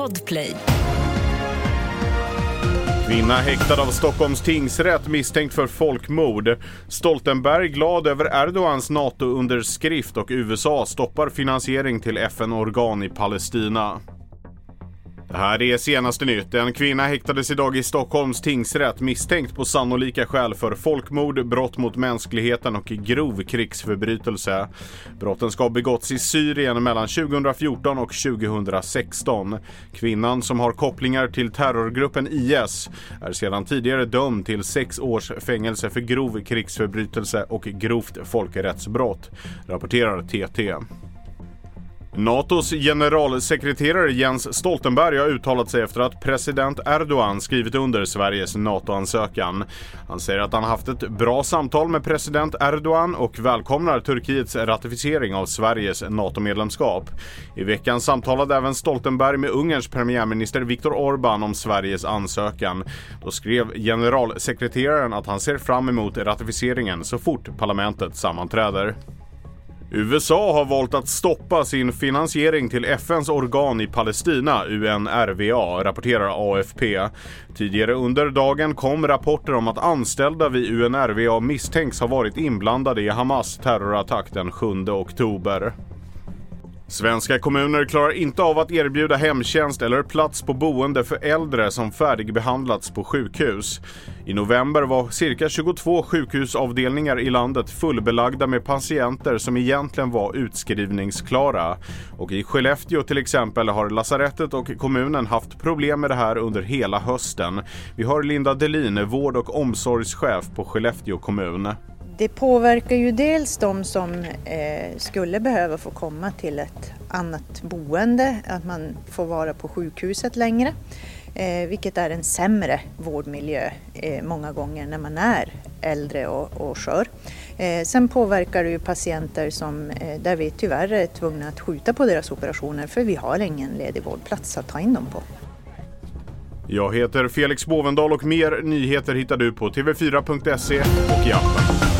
Podplay. Kvinna häktad av Stockholms tingsrätt misstänkt för folkmord. Stoltenberg glad över Erdogans NATO-underskrift och USA stoppar finansiering till FN-organ i Palestina. Det här är senaste nytt. En kvinna häktades idag i Stockholms tingsrätt misstänkt på sannolika skäl för folkmord, brott mot mänskligheten och grov krigsförbrytelse. Brotten ska ha begåtts i Syrien mellan 2014 och 2016. Kvinnan som har kopplingar till terrorgruppen IS är sedan tidigare dömd till sex års fängelse för grov krigsförbrytelse och grovt folkrättsbrott, rapporterar TT. Natos generalsekreterare Jens Stoltenberg har uttalat sig efter att president Erdogan skrivit under Sveriges NATO-ansökan. Han säger att han haft ett bra samtal med president Erdogan och välkomnar Turkiets ratificering av Sveriges NATO-medlemskap. I veckan samtalade även Stoltenberg med Ungerns premiärminister Viktor Orbán om Sveriges ansökan. Då skrev generalsekreteraren att han ser fram emot ratificeringen så fort parlamentet sammanträder. USA har valt att stoppa sin finansiering till FNs organ i Palestina, UNRWA, rapporterar AFP. Tidigare under dagen kom rapporter om att anställda vid UNRWA misstänks ha varit inblandade i Hamas terrorattack den 7 oktober. Svenska kommuner klarar inte av att erbjuda hemtjänst eller plats på boende för äldre som färdigbehandlats på sjukhus. I november var cirka 22 sjukhusavdelningar i landet fullbelagda med patienter som egentligen var utskrivningsklara. Och i Skellefteå till exempel har lasarettet och kommunen haft problem med det här under hela hösten. Vi har Linda Delin, vård och omsorgschef på Skellefteå kommun. Det påverkar ju dels de som eh, skulle behöva få komma till ett annat boende, att man får vara på sjukhuset längre, eh, vilket är en sämre vårdmiljö eh, många gånger när man är äldre och, och skör. Eh, sen påverkar det ju patienter som, eh, där vi tyvärr är tvungna att skjuta på deras operationer för vi har ingen ledig vårdplats att ta in dem på. Jag heter Felix Bovendal och mer nyheter hittar du på tv4.se och i appen.